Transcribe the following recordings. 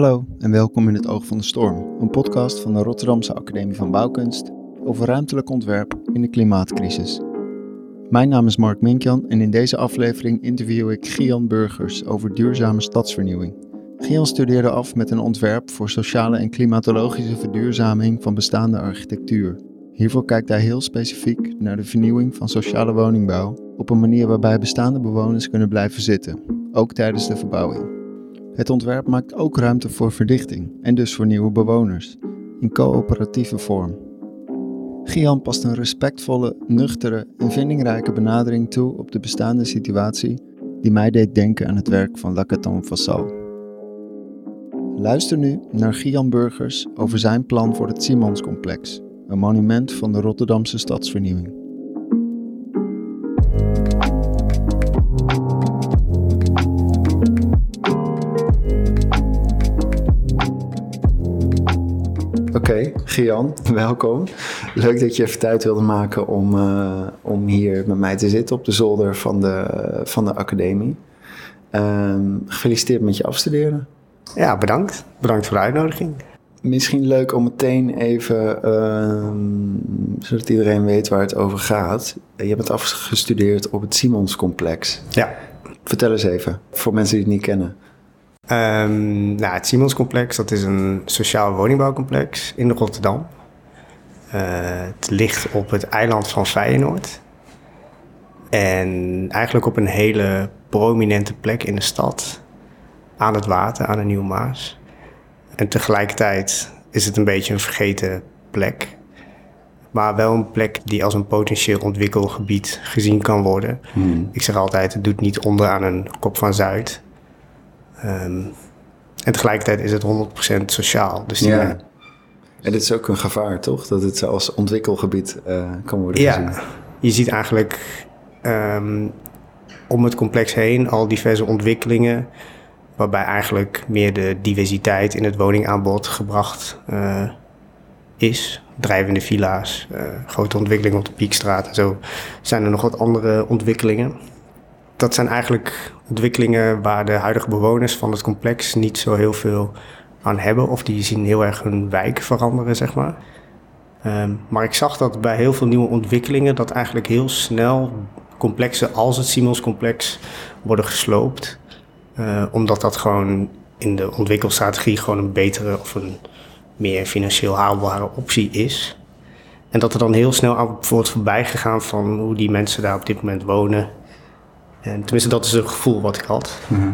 Hallo en welkom in het Oog van de Storm, een podcast van de Rotterdamse Academie van Bouwkunst over ruimtelijk ontwerp in de klimaatcrisis. Mijn naam is Mark Minkjan en in deze aflevering interview ik Gian Burgers over duurzame stadsvernieuwing. Gian studeerde af met een ontwerp voor sociale en klimatologische verduurzaming van bestaande architectuur. Hiervoor kijkt hij heel specifiek naar de vernieuwing van sociale woningbouw op een manier waarbij bestaande bewoners kunnen blijven zitten, ook tijdens de verbouwing. Het ontwerp maakt ook ruimte voor verdichting en dus voor nieuwe bewoners, in coöperatieve vorm. Gian past een respectvolle, nuchtere en vindingrijke benadering toe op de bestaande situatie die mij deed denken aan het werk van Lacaton Vassal. Luister nu naar Gian Burgers over zijn plan voor het Simonscomplex, een monument van de Rotterdamse stadsvernieuwing. Oké, Gian, welkom. Leuk dat je even tijd wilde maken om, uh, om hier met mij te zitten op de zolder van de, van de academie. Uh, gefeliciteerd met je afstuderen. Ja, bedankt. Bedankt voor de uitnodiging. Misschien leuk om meteen even, uh, zodat iedereen weet waar het over gaat. Je bent afgestudeerd op het Simonscomplex. Ja. Vertel eens even, voor mensen die het niet kennen. Um, nou, het Simonscomplex, dat is een sociaal woningbouwcomplex in Rotterdam. Uh, het ligt op het eiland van Feyenoord. En eigenlijk op een hele prominente plek in de stad. Aan het water, aan de Nieuwe Maas. En tegelijkertijd is het een beetje een vergeten plek. Maar wel een plek die als een potentieel ontwikkelgebied gezien kan worden. Hmm. Ik zeg altijd, het doet niet onder aan een kop van Zuid. Um, en tegelijkertijd is het 100% sociaal. Dus ja. En dit is ook een gevaar, toch? Dat het als ontwikkelgebied uh, kan worden ja, gezien. Ja, je ziet eigenlijk um, om het complex heen al diverse ontwikkelingen... waarbij eigenlijk meer de diversiteit in het woningaanbod gebracht uh, is. Drijvende villa's, uh, grote ontwikkelingen op de Piekstraat en zo. Zijn er nog wat andere ontwikkelingen dat zijn eigenlijk ontwikkelingen waar de huidige bewoners van het complex niet zo heel veel aan hebben. Of die zien heel erg hun wijk veranderen, zeg maar. Um, maar ik zag dat bij heel veel nieuwe ontwikkelingen dat eigenlijk heel snel complexen als het Simons-complex worden gesloopt. Uh, omdat dat gewoon in de ontwikkelstrategie gewoon een betere of een meer financieel haalbare optie is. En dat er dan heel snel aan wordt voorbij gegaan van hoe die mensen daar op dit moment wonen. En tenminste, dat is het gevoel wat ik had. Mhm.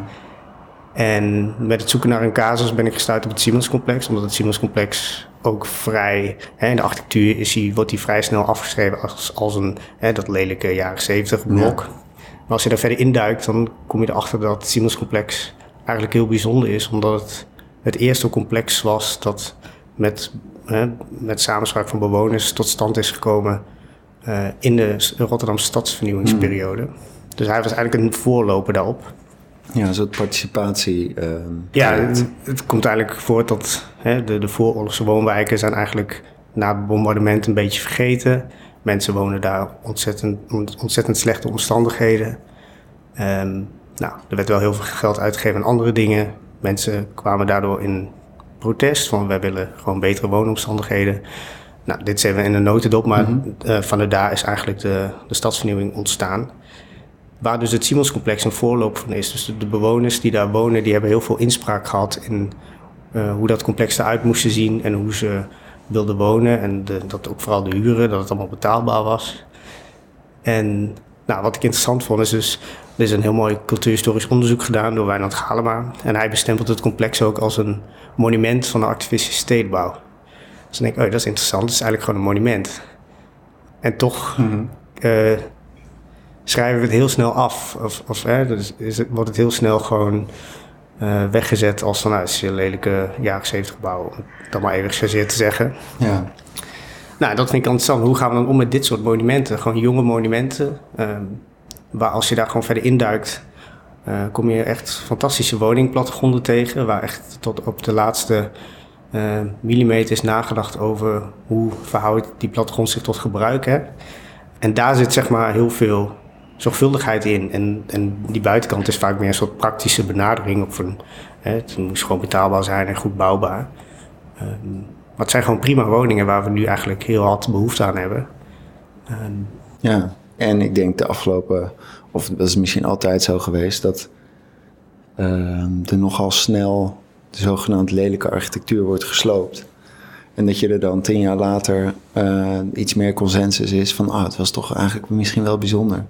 En met het zoeken naar een casus ben ik gestuurd op het Siemens-complex, omdat het Siemens-complex ook vrij, hè, in de architectuur is die, wordt die vrij snel afgeschreven als, als een, hè, dat lelijke jaren 70 blok. Maar als je daar verder induikt, dan kom je erachter dat het Siemens-complex eigenlijk heel bijzonder is, omdat het het eerste complex was dat met, hè, met samenspraak van bewoners tot stand is gekomen uh, in de Rotterdamse stadsvernieuwingsperiode. Mhm. Dus hij was eigenlijk een voorloper daarop. Ja, een soort participatie. Uh, ja, het, het, komt eigenlijk voort dat hè, de, de vooroorlogse woonwijken zijn eigenlijk na het bombardement een beetje vergeten. Mensen wonen daar ontzettend, ontzettend slechte omstandigheden. Um, nou, er werd wel heel veel geld uitgegeven aan andere dingen. Mensen kwamen daardoor in protest van wij willen gewoon betere woonomstandigheden. Nou, dit zijn we in de notendop, maar mm -hmm. uh, van daar is eigenlijk de, de stadsvernieuwing ontstaan. Waar dus het Simonscomplex een voorloop van is. Dus de, bewoners die daar wonen, die hebben heel veel inspraak gehad in uh, hoe dat complex eruit moest zien en hoe ze wilden wonen. En de, dat ook vooral de huren, dat het allemaal betaalbaar was. En nou, wat ik interessant vond is dus, er is een heel mooi cultuurhistorisch onderzoek gedaan door Wijnand Galema. En hij bestempelt het complex ook als een monument van de activistische stedenbouw. Dus dan denk ik, oh, dat is interessant, het is eigenlijk gewoon een monument. En toch mm -hmm. uh, schrijven we het heel snel af. Of, of hè, dus is het, wordt het heel snel gewoon uh, weggezet als van, nou, is een lelijke jaren 70 gebouw, om het dan maar even gechargeerd te zeggen. Ja. Nou, dat vind ik interessant. Hoe gaan we dan om met dit soort monumenten? Gewoon jonge monumenten, um, waar als je daar gewoon verder induikt, uh, kom je echt fantastische woningplattegronden tegen, waar echt tot op de laatste uh, millimeter is nagedacht over hoe verhoudt die plattegrond zich tot gebruik. Hè? En daar zit zeg maar heel veel zorgvuldigheid in. En, en die buitenkant is vaak meer een soort praktische benadering. Op een, hè, het moest gewoon betaalbaar zijn en goed bouwbaar. Um, maar het zijn gewoon prima woningen waar we nu eigenlijk heel hard behoefte aan hebben. Um, ja, en ik denk de afgelopen, of dat is misschien altijd zo geweest, dat uh, er nogal snel de zogenaamd lelijke architectuur wordt gesloopt. En dat je er dan tien jaar later uh, iets meer consensus is van, ah, het was toch eigenlijk misschien wel bijzonder.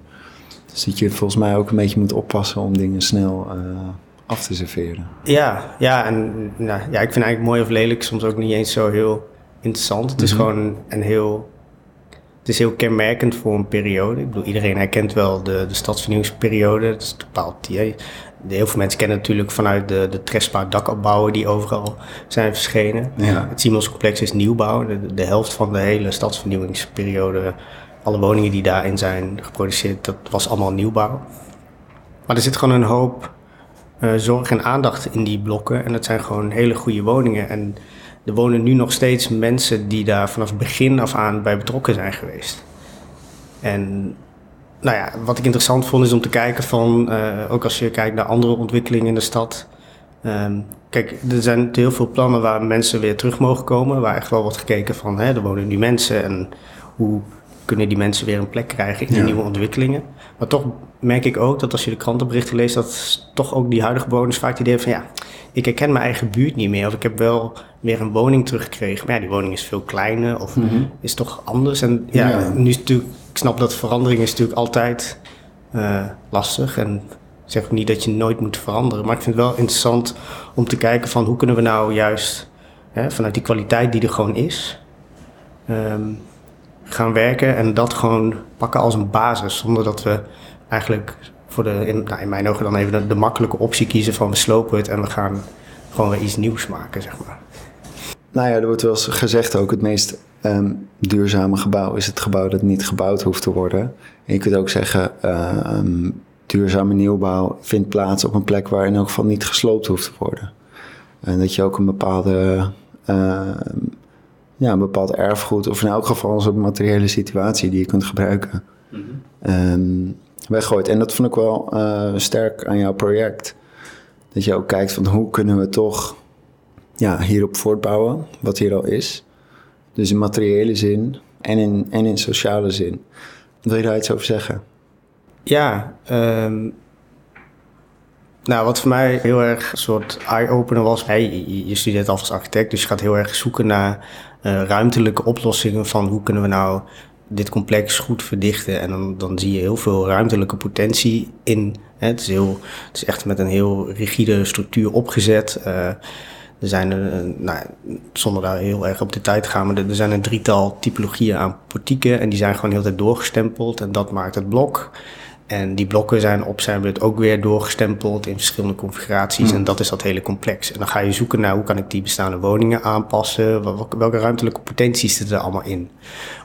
Dus dat je volgens mij ook een beetje moet oppassen om dingen snel uh, af te serveren. Ja, ja, en nou, ja, ik vind eigenlijk mooi of lelijk soms ook niet eens zo heel interessant. Het is mm -hmm. gewoon een heel het is heel kenmerkend voor een periode. Ik bedoel, iedereen herkent wel de, de stadsvernieuwingsperiode. Dat is bepaald die. Heel veel mensen kennen natuurlijk vanuit de, de Trespa dakopbouwen die overal zijn verschenen. Ja. Het Siemenscomplex is nieuwbouw. De, de helft van de hele stadsvernieuwingsperiode, alle woningen die daarin zijn geproduceerd, dat was allemaal nieuwbouw. Maar er zit gewoon een hoop uh, zorg en aandacht in die blokken. En het zijn gewoon hele goede woningen. En er wonen nu nog steeds mensen die daar vanaf het begin af aan bij betrokken zijn geweest. En nou ja, wat ik interessant vond is om te kijken van, uh, ook als je kijkt naar andere ontwikkelingen in de stad. Um, kijk, er zijn heel veel plannen waar mensen weer terug mogen komen. Waar echt wel wordt gekeken van, hè, er wonen nu mensen en hoe kunnen die mensen weer een plek krijgen in die nieuwe ontwikkelingen. Maar toch merk ik ook dat als je de krantenberichten leest, dat toch ook die huidige bewoners vaak het idee hebben van ja, ik herken mijn eigen buurt niet meer. Of ik heb wel weer een woning teruggekregen. Maar ja, die woning is veel kleiner of mm -hmm. is toch anders. En ja, ja, nu is natuurlijk, ik snap dat verandering is natuurlijk altijd uh, lastig. En ik zeg ook niet dat je nooit moet veranderen. Maar ik vind het wel interessant om te kijken van hoe kunnen we nou juist hè, vanuit die kwaliteit die er gewoon is, um, gaan werken en dat gewoon pakken als een basis. Zonder dat we eigenlijk voor de, in, nou, mijn ogen dan even de, makkelijke optie kiezen van we slopen het en we gaan gewoon weer iets nieuws maken, zeg maar. Nou ja, er wordt wel eens gezegd ook, het meest um, duurzame gebouw is het gebouw dat niet gebouwd hoeft te worden. En je kunt ook zeggen, um, duurzame nieuwbouw vindt plaats op een plek waar in elk geval niet gesloopt hoeft te worden. En dat je ook een bepaalde, uh, ja, een bepaald erfgoed, of in elk geval een soort materiële situatie die je kunt gebruiken, mm -hmm. um, weggooit. En dat vond ik wel uh, sterk aan jouw project. Dat je ook kijkt van hoe kunnen we toch ja, hierop voortbouwen, wat hier al is. Dus in materiële zin en in, en in sociale zin. Wil je daar iets over zeggen? Ja, um, nou wat voor mij heel erg een soort eye-opener was. Hey, je, je studeert af als architect, dus je gaat heel erg zoeken naar ruimtelijke oplossingen van hoe kunnen we nou dit complex goed verdichten. En dan, dan zie je heel veel ruimtelijke potentie in. Hè. Het, is heel, het is echt met een heel rigide structuur opgezet. Uh, er zijn er, nou, zonder daar heel erg op de tijd te gaan, maar er zijn een drietal typologieën aan portieken. En die zijn gewoon heel tijd doorgestempeld. En dat maakt het blok. En die blokken zijn op zijn beurt ook weer doorgestempeld in verschillende configuraties. Mm. En dat is dat hele complex. En dan ga je zoeken naar hoe kan ik die bestaande woningen aanpassen. Welke ruimtelijke potenties zitten er allemaal in.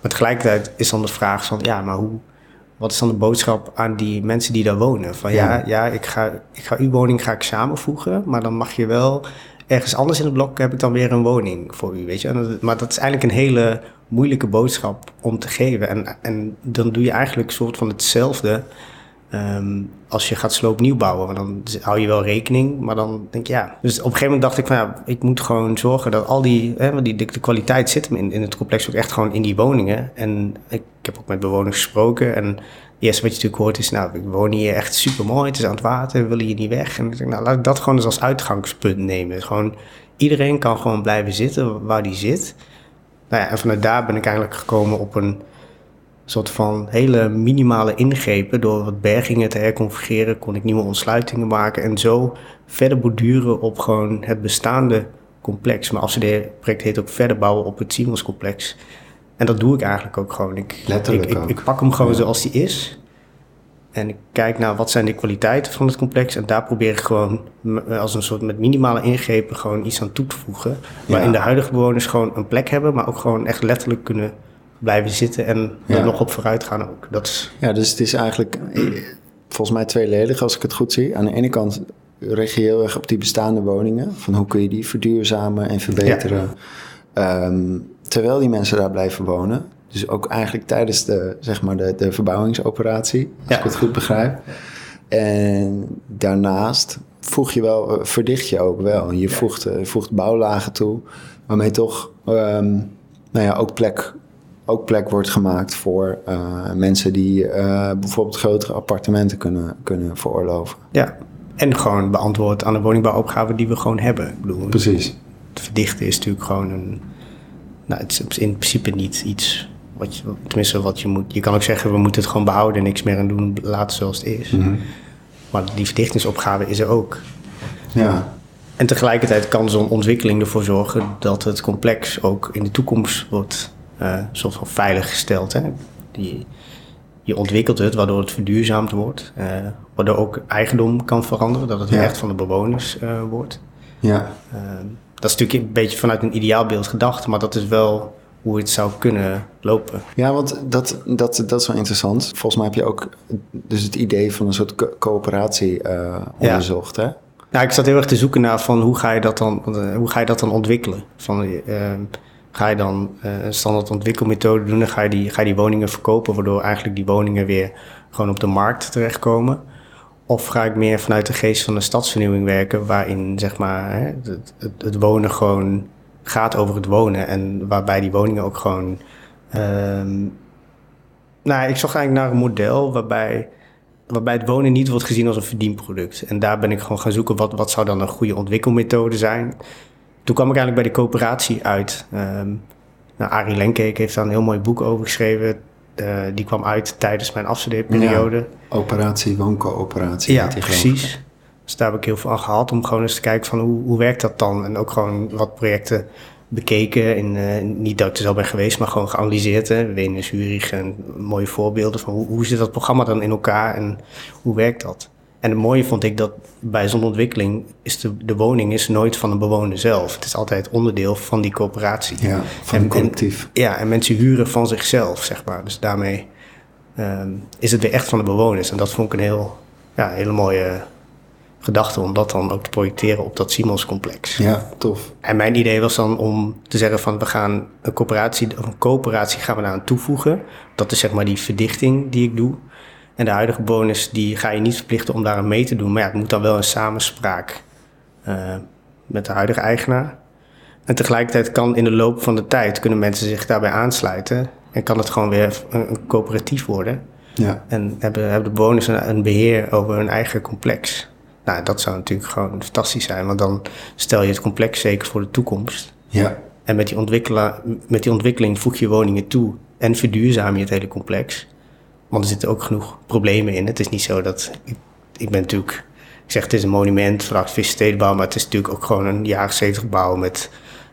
Maar tegelijkertijd is dan de vraag van, ja, maar hoe, wat is dan de boodschap aan die mensen die daar wonen? Van ja, ja, ja ik, ga, ik ga uw woning ga ik samenvoegen, maar dan mag je wel ergens anders in het blok heb ik dan weer een woning voor u, weet je. Maar dat is eigenlijk een hele moeilijke boodschap om te geven. En, en dan doe je eigenlijk soort van hetzelfde um, als je gaat sloop nieuw bouwen. Want dan hou je wel rekening, maar dan denk je ja. Dus op een gegeven moment dacht ik van ja, ik moet gewoon zorgen dat al die, hè, die de, kwaliteit zit in, in het complex ook echt gewoon in die woningen. En ik, ik heb ook met bewoners gesproken en eerste wat je natuurlijk hoort is, nou, ik woon hier echt super mooi, het is aan het water, we willen hier niet weg. En ik denk, nou, laat ik dat gewoon eens als uitgangspunt nemen. Gewoon, iedereen kan gewoon blijven zitten waar die zit. Nou ja, en vanuit daar ben ik eigenlijk gekomen op een soort van hele minimale ingrepen. Door wat bergingen te herconfigureren, kon ik nieuwe ontsluitingen maken en zo verder borduren op gewoon het bestaande complex. Maar als het project heet ook verder bouwen op het Siemens complex. En dat doe ik eigenlijk ook gewoon. Ik, Letterlijk ik, ik, ik pak hem gewoon zoals die is. En ik kijk naar wat zijn de kwaliteiten van het complex. En daar probeer ik gewoon als een soort met minimale ingrepen gewoon iets aan toe te voegen. Ja. Waarin de huidige bewoners gewoon een plek hebben, maar ook gewoon echt letterlijk kunnen blijven zitten en ja. er nog op vooruit gaan ook. Dat is... Ja, dus het is eigenlijk volgens mij tweeledig als ik het goed zie. Aan de ene kant richt je heel erg op die bestaande woningen. Van hoe kun je die verduurzamen en verbeteren. Ja. Um, terwijl die mensen daar blijven wonen. Dus ook eigenlijk tijdens de, zeg maar de, de verbouwingsoperatie, als ik het goed begrijp. En daarnaast voeg je wel, eh, verdicht je ook wel. Je voegt, uh, voegt bouwlagen toe, waarmee toch um, nou ja, ook, plek, ook plek wordt gemaakt voor uh, mensen die uh, bijvoorbeeld grotere appartementen kunnen, kunnen veroorloven. Ja, en gewoon beantwoord aan de woningbouwopgave die we gewoon hebben. Ik bedoel, Precies. Het verdichten is natuurlijk gewoon een. Nou, het is in principe niet iets wat je, tenminste wat je moet. Je kan ook zeggen, we moeten het gewoon behouden en niks meer aan doen, laten zoals het is. Mhm. Maar die verdichtingsopgave is er ook. Ja, En tegelijkertijd kan zo'n ontwikkeling ervoor zorgen dat het complex ook in de toekomst wordt eh soort van veilig gesteld. Hè? Die, je ontwikkelt het waardoor het verduurzaamd wordt, eh, waardoor ook eigendom kan veranderen, dat het Ja. echt van de bewoners eh, wordt. ja, Eh, dat is natuurlijk een beetje vanuit een ideaalbeeld gedacht, maar dat is wel hoe het zou kunnen lopen. ja want dat, dat, dat is wel interessant. Volgens mij heb je ook dus het idee van een soort co- coöperatie eh, onderzocht, hè? Nou, ik zat heel erg te zoeken naar van hoe ga je dat dan, eh, hoe ga je dat dan ontwikkelen? Van, eh, ga je dan een standaard ontwikkelmethode doen en ga je, die, ga je die woningen verkopen, waardoor eigenlijk die woningen weer gewoon op de markt terechtkomen? Of ga ik meer vanuit de geest van de stadsvernieuwing werken, waarin zeg maar, het, het wonen gewoon gaat over het wonen en waarbij die woningen ook gewoon. ehm, nou, ik zocht eigenlijk naar een model waarbij waarbij het wonen niet wordt gezien als een verdienproduct. En daar ben ik gewoon gaan zoeken, wat, wat zou dan een goede ontwikkelmethode zijn. Toen kwam ik eigenlijk bij de coöperatie uit. Ehm nou, Arie Lenkeek heeft daar een heel mooi boek over geschreven. Eh, die kwam uit tijdens mijn afstudeerperiode. Operatie, wooncoöperatie. Ja, precies. Dus daar heb ik heel veel aan gehad om gewoon eens te kijken van hoe, hoe werkt dat dan? En ook gewoon wat projecten bekeken. In, eh, niet dat ik er zelf ben geweest, maar gewoon geanalyseerd. Hè. Wenen, Zurich en mooie voorbeelden van hoe, hoe zit dat programma dan in elkaar en hoe werkt dat? En het mooie vond ik dat bij zo'n ontwikkeling is de, de woning is nooit van de bewoner zelf. Het is altijd onderdeel van die coöperatie. Ja, van En- collectief. Ja, en mensen huren van zichzelf, zeg maar. Dus daarmee ehm, is het weer echt van de bewoners. En dat vond ik een heel, ja, hele mooie gedachte om dat dan ook te projecteren op dat Simons-complex. Ja, tof. En mijn idee was dan om te zeggen van we gaan een coöperatie of een coöperatie gaan we daar aan toevoegen. Dat is zeg maar die verdichting die ik doe. En de huidige bewoners die ga je niet verplichten om daar aan mee te doen. Maar ja, het moet dan wel een samenspraak eh, met de huidige eigenaar. En tegelijkertijd kan in de loop van de tijd kunnen mensen zich daarbij aansluiten. En kan het gewoon weer een, een coöperatief worden. Ja, En hebben, hebben de bewoners een, een beheer over hun eigen complex. Nou, dat zou natuurlijk gewoon fantastisch zijn. Want dan stel je het complex zeker voor de toekomst. ja, En met die, ontwikkela- met die ontwikkeling voeg je woningen toe. En verduurzaam je het hele complex. Want er zitten ook genoeg problemen in. Het is niet zo dat... Ik, ik ben natuurlijk... Ik zeg het is een monument van stedenbouw, maar het is natuurlijk ook gewoon een jaren 70 gebouw met...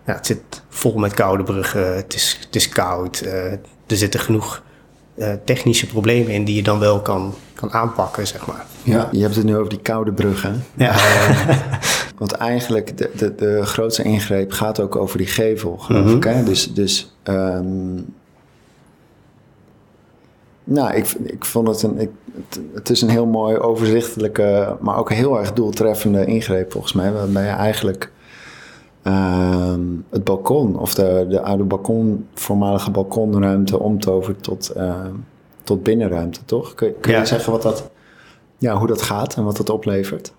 Ja, het zit vol met koude bruggen. Het is, het is koud. eh, er zitten genoeg eh, technische problemen in die je dan wel kan, kan aanpakken, zeg maar. ja. Je hebt het nu over die koude bruggen. Ja. Want eigenlijk, de, de, de grootste ingreep gaat ook over die gevel, geloof Mhm. ik. Hè? Dus, dus ehm, nou, ik, ik vond het een, ik, het, het is een heel mooi overzichtelijke, maar ook heel erg doeltreffende ingreep volgens mij. Waarbij je eigenlijk ehm, het balkon, of de, de oude balkon, voormalige balkonruimte omtovert tot, ehm, tot binnenruimte, toch? Kun, kun Ja. je zeggen wat dat, ja, hoe dat gaat en wat dat oplevert?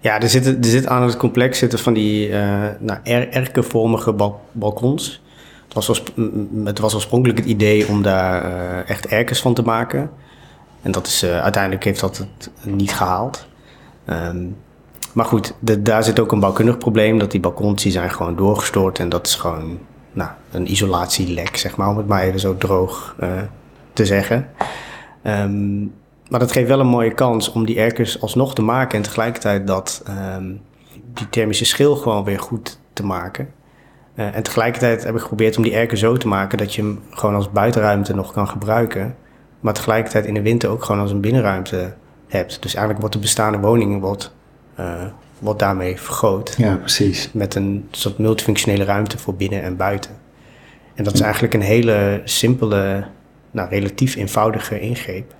Ja, er zitten, er zit aan het complex zitten van die eh nou, er, erkenvormige bal- balkons. Het was, het was oorspronkelijk het idee om daar eh, echt erkens van te maken. En dat is, eh, uiteindelijk heeft dat het niet gehaald. Ehm, maar goed, daar zit ook een bouwkundig probleem. Dat die balkons zijn gewoon doorgestort. En dat is gewoon nou, een isolatielek, zeg maar. Om het maar even zo droog eh, te zeggen. Ehm, maar dat geeft wel een mooie kans om die erkers alsnog te maken. En tegelijkertijd dat ehm, die thermische schil gewoon weer goed te maken. Eh, en tegelijkertijd heb ik geprobeerd om die erker zo te maken dat je hem gewoon als buitenruimte nog kan gebruiken. Maar tegelijkertijd in de winter ook gewoon als een binnenruimte hebt. Dus eigenlijk wordt de bestaande woning wordt, eh, wordt daarmee vergroot. Ja, precies. Met een soort multifunctionele ruimte voor binnen en buiten. En dat is eigenlijk een hele simpele, nou, relatief eenvoudige ingreep.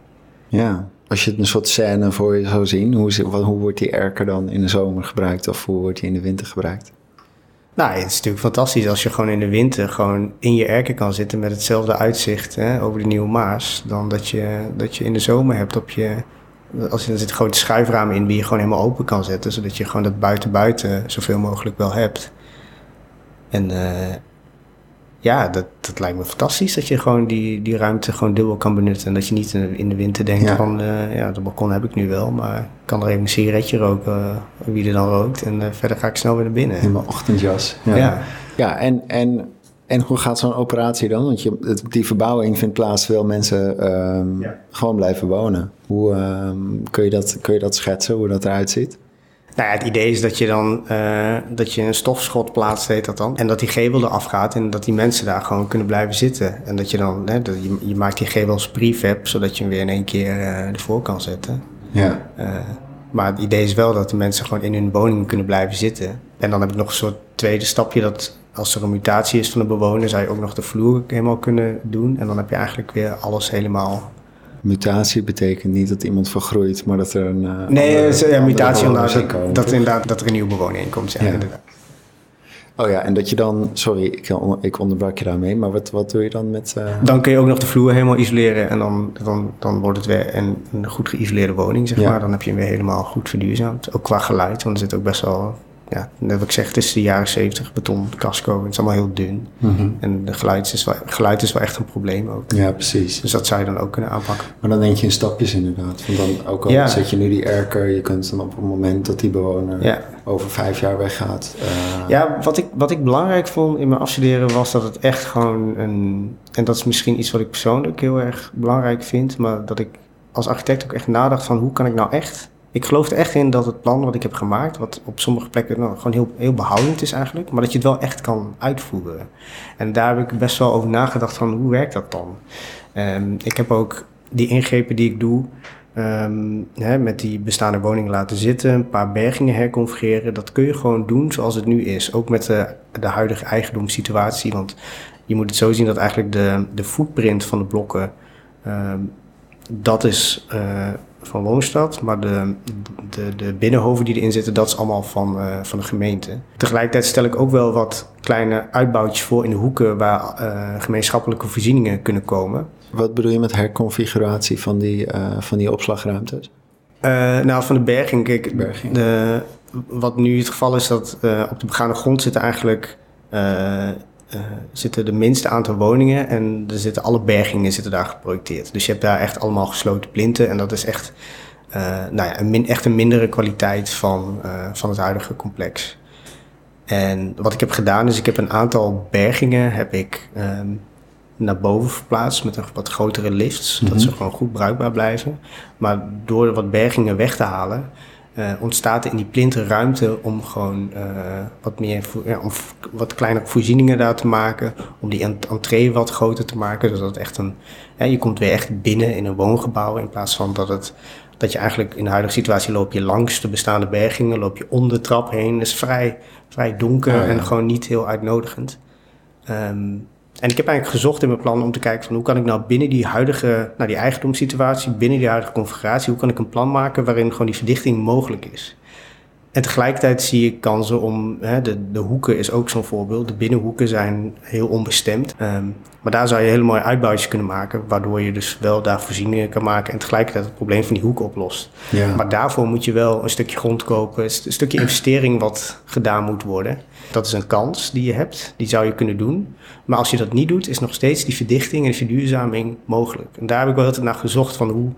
Ja, als je het een soort scène voor je zou zien, hoe, is het- wat, hoe wordt die erker dan in de zomer gebruikt of hoe wordt die in de winter gebruikt? Nou, het is natuurlijk fantastisch als je gewoon in de winter gewoon in je erken kan zitten met hetzelfde uitzicht hè, over de Nieuwe Maas. Dan dat je, dat je in de zomer hebt op je. Als je, er zitten grote schuiframen in die je gewoon helemaal open kan zetten. Zodat je gewoon dat buiten-buiten zoveel mogelijk wel hebt. En uh, ja, dat, dat lijkt me fantastisch dat je gewoon die, die ruimte gewoon dubbel kan benutten. En dat je niet in de winter denkt van, uh, ja, de balkon heb ik nu wel, maar ik kan er even een sigaretje roken, uh, wie er dan rookt. En verder ga ik snel weer naar binnen. In mijn ochtendjas. Ja, ja. ja en, en, en hoe gaat zo'n operatie dan? Want je, die verbouwing vindt plaats, terwijl mensen um, ja. gewoon blijven wonen. Hoe um, kun, je dat, kun je dat schetsen, hoe dat eruit ziet? Nou ja, het idee is dat je dan uh, dat je een stofschot plaatst, heet dat dan. En dat die gevel eraf gaat en dat die mensen daar gewoon kunnen blijven zitten. En dat je dan, hè, dat je, je maakt die gevel als prefab, zodat je hem weer in één keer uh, ervoor kan zetten. Ja. Uh, maar het idee is wel dat de mensen gewoon in hun woning kunnen blijven zitten. En dan heb ik nog een soort tweede stapje dat als er een mutatie is van de bewoner, zou je ook nog de vloer helemaal kunnen doen. En dan heb je eigenlijk weer alles helemaal Mutatie betekent niet dat iemand vergroeit, maar dat er een. Uh, nee, andere, ja, mutatie omdat dat, dat, inderdaad, dat er een nieuwe bewoner in komt. Ja, ja. Inderdaad. Oh ja, en dat je dan, sorry, ik, ik onderbrak je daarmee, maar wat, wat doe je dan met. Uh... Dan kun je ook nog de vloer helemaal isoleren en dan, dan, dan wordt het weer een, een goed geïsoleerde woning, zeg ja. maar. Dan heb je hem weer helemaal goed verduurzaamd. Ook qua geluid, want er zit ook best wel ja, net wat ik zeg, het is de jaren 70 beton, casco. Het is allemaal heel dun. Mm -hmm. En de geluid is, wel, geluid is wel echt een probleem ook. Ja, precies. Dus dat zou je dan ook kunnen aanpakken. Maar dan denk je in stapjes inderdaad. Want dan ook al ja. zet je nu die erker, je kunt dan op het moment dat die bewoner ja. over vijf jaar weggaat. Uh... Ja, wat ik, wat ik belangrijk vond in mijn afstuderen was dat het echt gewoon een... En dat is misschien iets wat ik persoonlijk heel erg belangrijk vind. Maar dat ik als architect ook echt nadacht van hoe kan ik nou echt ik geloof er echt in dat het plan wat ik heb gemaakt, wat op sommige plekken nou, gewoon heel, heel behoudend is eigenlijk, maar dat je het wel echt kan uitvoeren. En daar heb ik best wel over nagedacht van hoe werkt dat dan? Um, ik heb ook die ingrepen die ik doe, um, hè, met die bestaande woning laten zitten, een paar bergingen herconfigureren, dat kun je gewoon doen zoals het nu is. Ook met de, de huidige eigendomssituatie, want je moet het zo zien dat eigenlijk de, de footprint van de blokken, um, dat is... Uh, van Woonstad, maar de, de, de binnenhoven die erin zitten, dat is allemaal van, uh, van de gemeente. Tegelijkertijd stel ik ook wel wat kleine uitbouwtjes voor in de hoeken waar uh, gemeenschappelijke voorzieningen kunnen komen. Wat bedoel je met herconfiguratie van die, uh, van die opslagruimtes? nou, van de berging. Kijk, berging. De, wat nu het geval is, dat op de begane grond zitten eigenlijk uh, zitten de minste aantal woningen en er zitten alle bergingen zitten daar geprojecteerd. Dus je hebt daar echt allemaal gesloten plinten en dat is echt, uh, nou ja, een min, echt een mindere kwaliteit van, uh, van het huidige complex. En wat ik heb gedaan is, ik heb een aantal bergingen heb ik um, naar boven verplaatst met een wat grotere lifts, mm -hmm. dat ze gewoon goed bruikbaar blijven. Maar door wat bergingen weg te halen, uh, ontstaat er in die plinten ruimte om gewoon uh, wat meer, ja, om wat kleinere voorzieningen daar te maken, om die entree wat groter te maken, zodat het echt een, ja, je komt weer echt binnen in een woongebouw in plaats van dat het, dat je eigenlijk in de huidige situatie loop je langs de bestaande bergingen, loop je om de trap heen, dat is vrij, vrij donker oh, ja. en gewoon niet heel uitnodigend. Um, en ik heb eigenlijk gezocht in mijn plan om te kijken van hoe kan ik nou binnen die huidige, nou die eigendomssituatie, binnen die huidige configuratie, hoe kan ik een plan maken waarin gewoon die verdichting mogelijk is. En tegelijkertijd zie ik kansen om, hè, de, de hoeken is ook zo'n voorbeeld, de binnenhoeken zijn heel onbestemd. Um, maar daar zou je hele mooie uitbouwtjes kunnen maken, waardoor je dus wel daar voorzieningen kan maken en tegelijkertijd het probleem van die hoeken oplost. Ja. Maar daarvoor moet je wel een stukje grond kopen, een stukje investering wat gedaan moet worden. Dat is een kans die je hebt, die zou je kunnen doen. Maar als je dat niet doet, is nog steeds die verdichting en verduurzaming mogelijk. En daar heb ik wel altijd naar gezocht van hoe,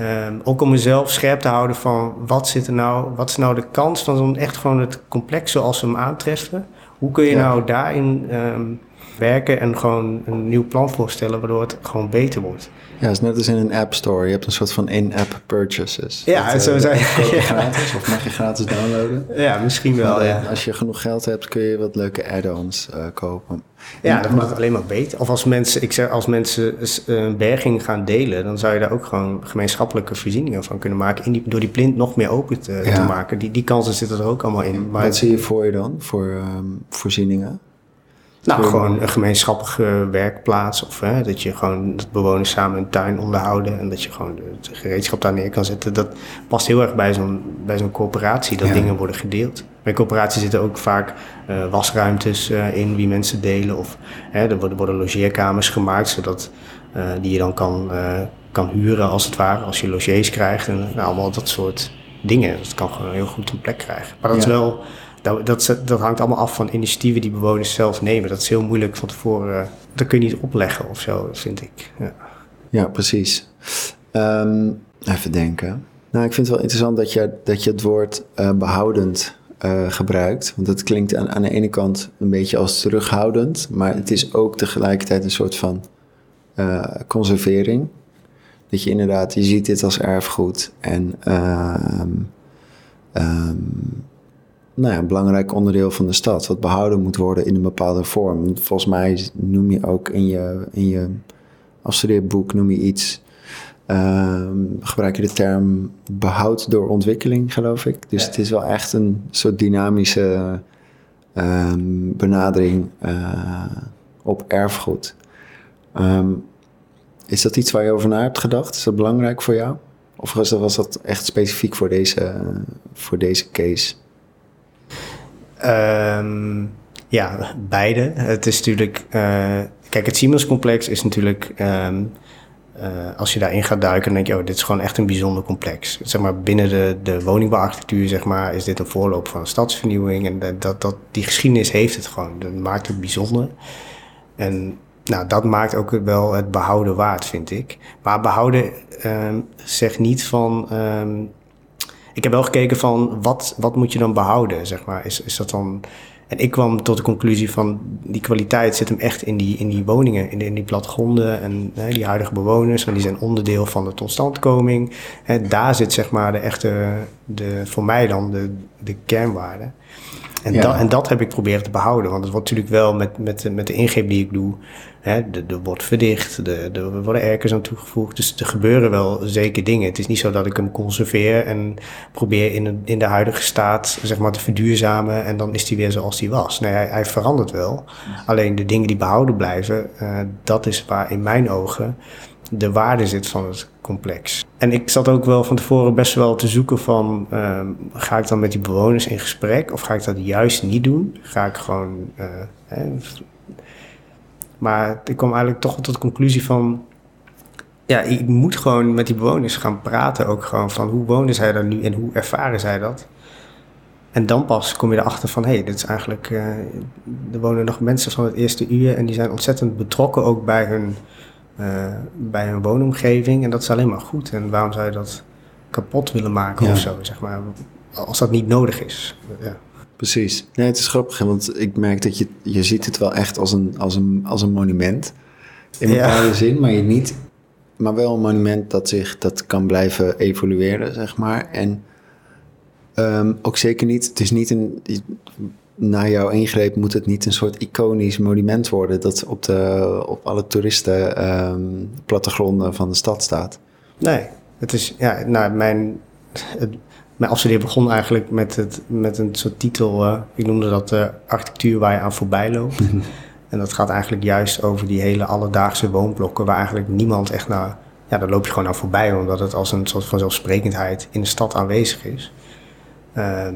um, ook om mezelf scherp te houden van wat zit er nou, wat is nou de kans van zo'n echt gewoon het complex zoals we hem aantreffen. Hoe kun je ja. nou daarin um, werken en gewoon een nieuw plan voorstellen waardoor het gewoon beter wordt. Ja, het is net als in een app store. Je hebt een soort van in-app purchases. Ja, dat, zo uh, zijn ja. gratis of mag je gratis downloaden. Ja, misschien wel, maar, ja. Als je genoeg geld hebt, kun je wat leuke add-ons uh, kopen. Ja, dat wordt het alleen maar beter. Of als mensen, ik zeg, als mensen een berging gaan delen, dan zou je daar ook gewoon gemeenschappelijke voorzieningen van kunnen maken. In die, door die plint nog meer open te, ja. te maken. Die, die kansen zitten er ook allemaal in. Maar Wat zie je voor je dan, voor um, voorzieningen? Nou, gewoon een gemeenschappelijke werkplaats. Of hè, dat je gewoon dat bewoners samen een tuin onderhouden. En dat je gewoon de gereedschap daar neer kan zetten. Dat past heel erg bij zo'n, bij zo'n coöperatie, dat ja. dingen worden gedeeld. Bij coöperaties zitten ook vaak uh, wasruimtes uh, in wie mensen delen. Of hè, er worden, worden logeerkamers gemaakt, zodat uh, die je dan kan, kan huren als het ware, als je logiers krijgt. En nou, allemaal dat soort dingen. Dat kan gewoon heel goed een plek krijgen. Maar dat is wel. Dat, dat, dat, hangt allemaal af van initiatieven die bewoners zelf nemen. Dat is heel moeilijk van tevoren. dat kun je niet opleggen of zo, vind ik. Ja, ja precies. Um, even denken. Nou, ik vind het wel interessant dat je, dat je het woord uh, behoudend uh, gebruikt. Want het klinkt aan, aan de ene kant een beetje als terughoudend, maar het is ook tegelijkertijd een soort van conservering. Dat je inderdaad, je ziet dit als erfgoed en um, um, nou ja, een belangrijk onderdeel van de stad, wat behouden moet worden in een bepaalde vorm. Volgens mij noem je ook in je, in je afstudeerboek noem je iets Ehm, gebruik je de term behoud door ontwikkeling, geloof ik. Dus het is wel echt een soort dynamische ehm, benadering uh, op erfgoed. Ehm, is dat iets waar je over na hebt gedacht? Is dat belangrijk voor jou? Of was dat, was dat echt specifiek voor deze, voor deze case? Ja, beide. Het is natuurlijk. Uh, kijk, het Siemens-complex is natuurlijk. Uh, als je daarin gaat duiken, dan denk je, oh, dit is gewoon echt een bijzonder complex. Zeg maar, binnen de, de woningbouwarchitectuur zeg maar, is dit een voorloop van stadsvernieuwing. En dat, dat, die geschiedenis heeft het gewoon. Dat maakt het bijzonder. En nou, dat maakt ook wel het behouden waard, vind ik. Maar behouden um, zegt niet van... ik heb wel gekeken van, wat, wat moet je dan behouden, zeg maar. Is, is dat dan en ik kwam tot de conclusie van die kwaliteit zit hem echt in die, in die woningen, in, in die plattegronden en hè, die huidige bewoners. En die zijn onderdeel van de totstandkoming. Hè, daar zit zeg maar de echte, de, voor mij dan de, de kernwaarde. En, dat, en dat heb ik proberen te behouden. Want het wordt natuurlijk wel met, met, met de ingreep die ik doe. Hè, er wordt verdicht, er worden erkers aan toegevoegd. Dus er gebeuren wel zeker dingen. Het is niet zo dat ik hem conserveer en probeer in de, in de huidige staat zeg maar, te verduurzamen. En dan is hij weer zoals hij was. Nee, hij, verandert wel. Alleen de dingen die behouden blijven, uh, dat is waar in mijn ogen de waarde zit van het complex. En ik zat ook wel van tevoren best wel te zoeken van... Uh, ga ik dan met die bewoners in gesprek of ga ik dat juist niet doen? Ga ik gewoon... Hè, maar ik kwam eigenlijk toch tot de conclusie van... Ja, ik moet gewoon met die bewoners gaan praten ook gewoon van... hoe wonen zij daar nu en hoe ervaren zij dat? En dan pas kom je erachter van, hé, hey, dit is eigenlijk... Uh, er wonen nog mensen van het eerste uur en die zijn ontzettend betrokken ook bij hun uh, bij een woonomgeving. En dat is alleen maar goed. En waarom zou je dat kapot willen maken of zo, zeg maar, als dat niet nodig is. Ja. Precies. Nee, het is grappig, want ik merk dat je, je ziet het wel echt als een, als een, als een monument. In een bepaalde zin, maar je niet, maar wel een monument dat zich, dat kan blijven evolueren, zeg maar. En um, ook zeker niet, het is niet een, na jouw ingreep moet het niet een soort iconisch monument worden dat op, de, op alle toeristen um, plattegronden van de stad staat. Nee, het is, ja, nou, mijn, het, mijn afstuderen begon eigenlijk met, het, met een soort titel, uh, ik noemde dat uh, architectuur waar je aan voorbij loopt. en dat gaat eigenlijk juist over die hele alledaagse woonblokken waar eigenlijk niemand echt naar, ja, daar loop je gewoon aan voorbij, omdat het als een soort van zelfsprekendheid in de stad aanwezig is. Uh,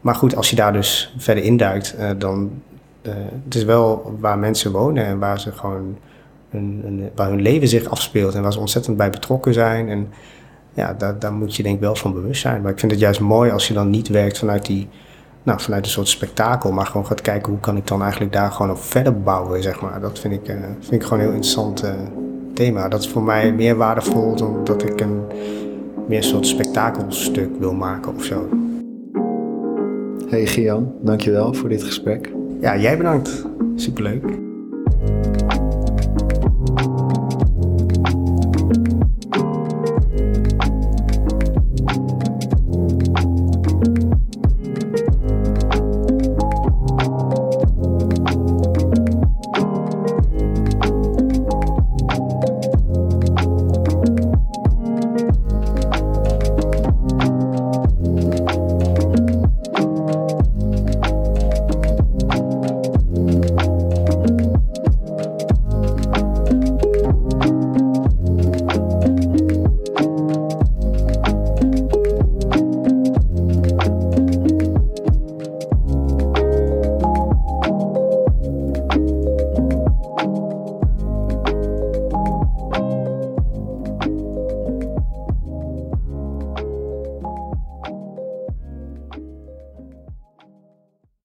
maar goed, als je daar dus verder induikt, uh, dan het is wel waar mensen wonen en waar ze gewoon hun, waar hun leven zich afspeelt en waar ze ontzettend bij betrokken zijn. En ja, daar, daar moet je denk ik wel van bewust zijn. Maar ik vind het juist mooi als je dan niet werkt vanuit die, nou, vanuit een soort spektakel, maar gewoon gaat kijken hoe kan ik dan eigenlijk daar gewoon op verder bouwen, zeg maar. Dat vind ik, uh, vind ik gewoon een heel interessant thema. Dat is voor mij meer waardevol dan dat ik een meer een soort spektakelstuk wil maken of zo. Hey Gian, dankjewel voor dit gesprek. Ja, jij bedankt. Superleuk.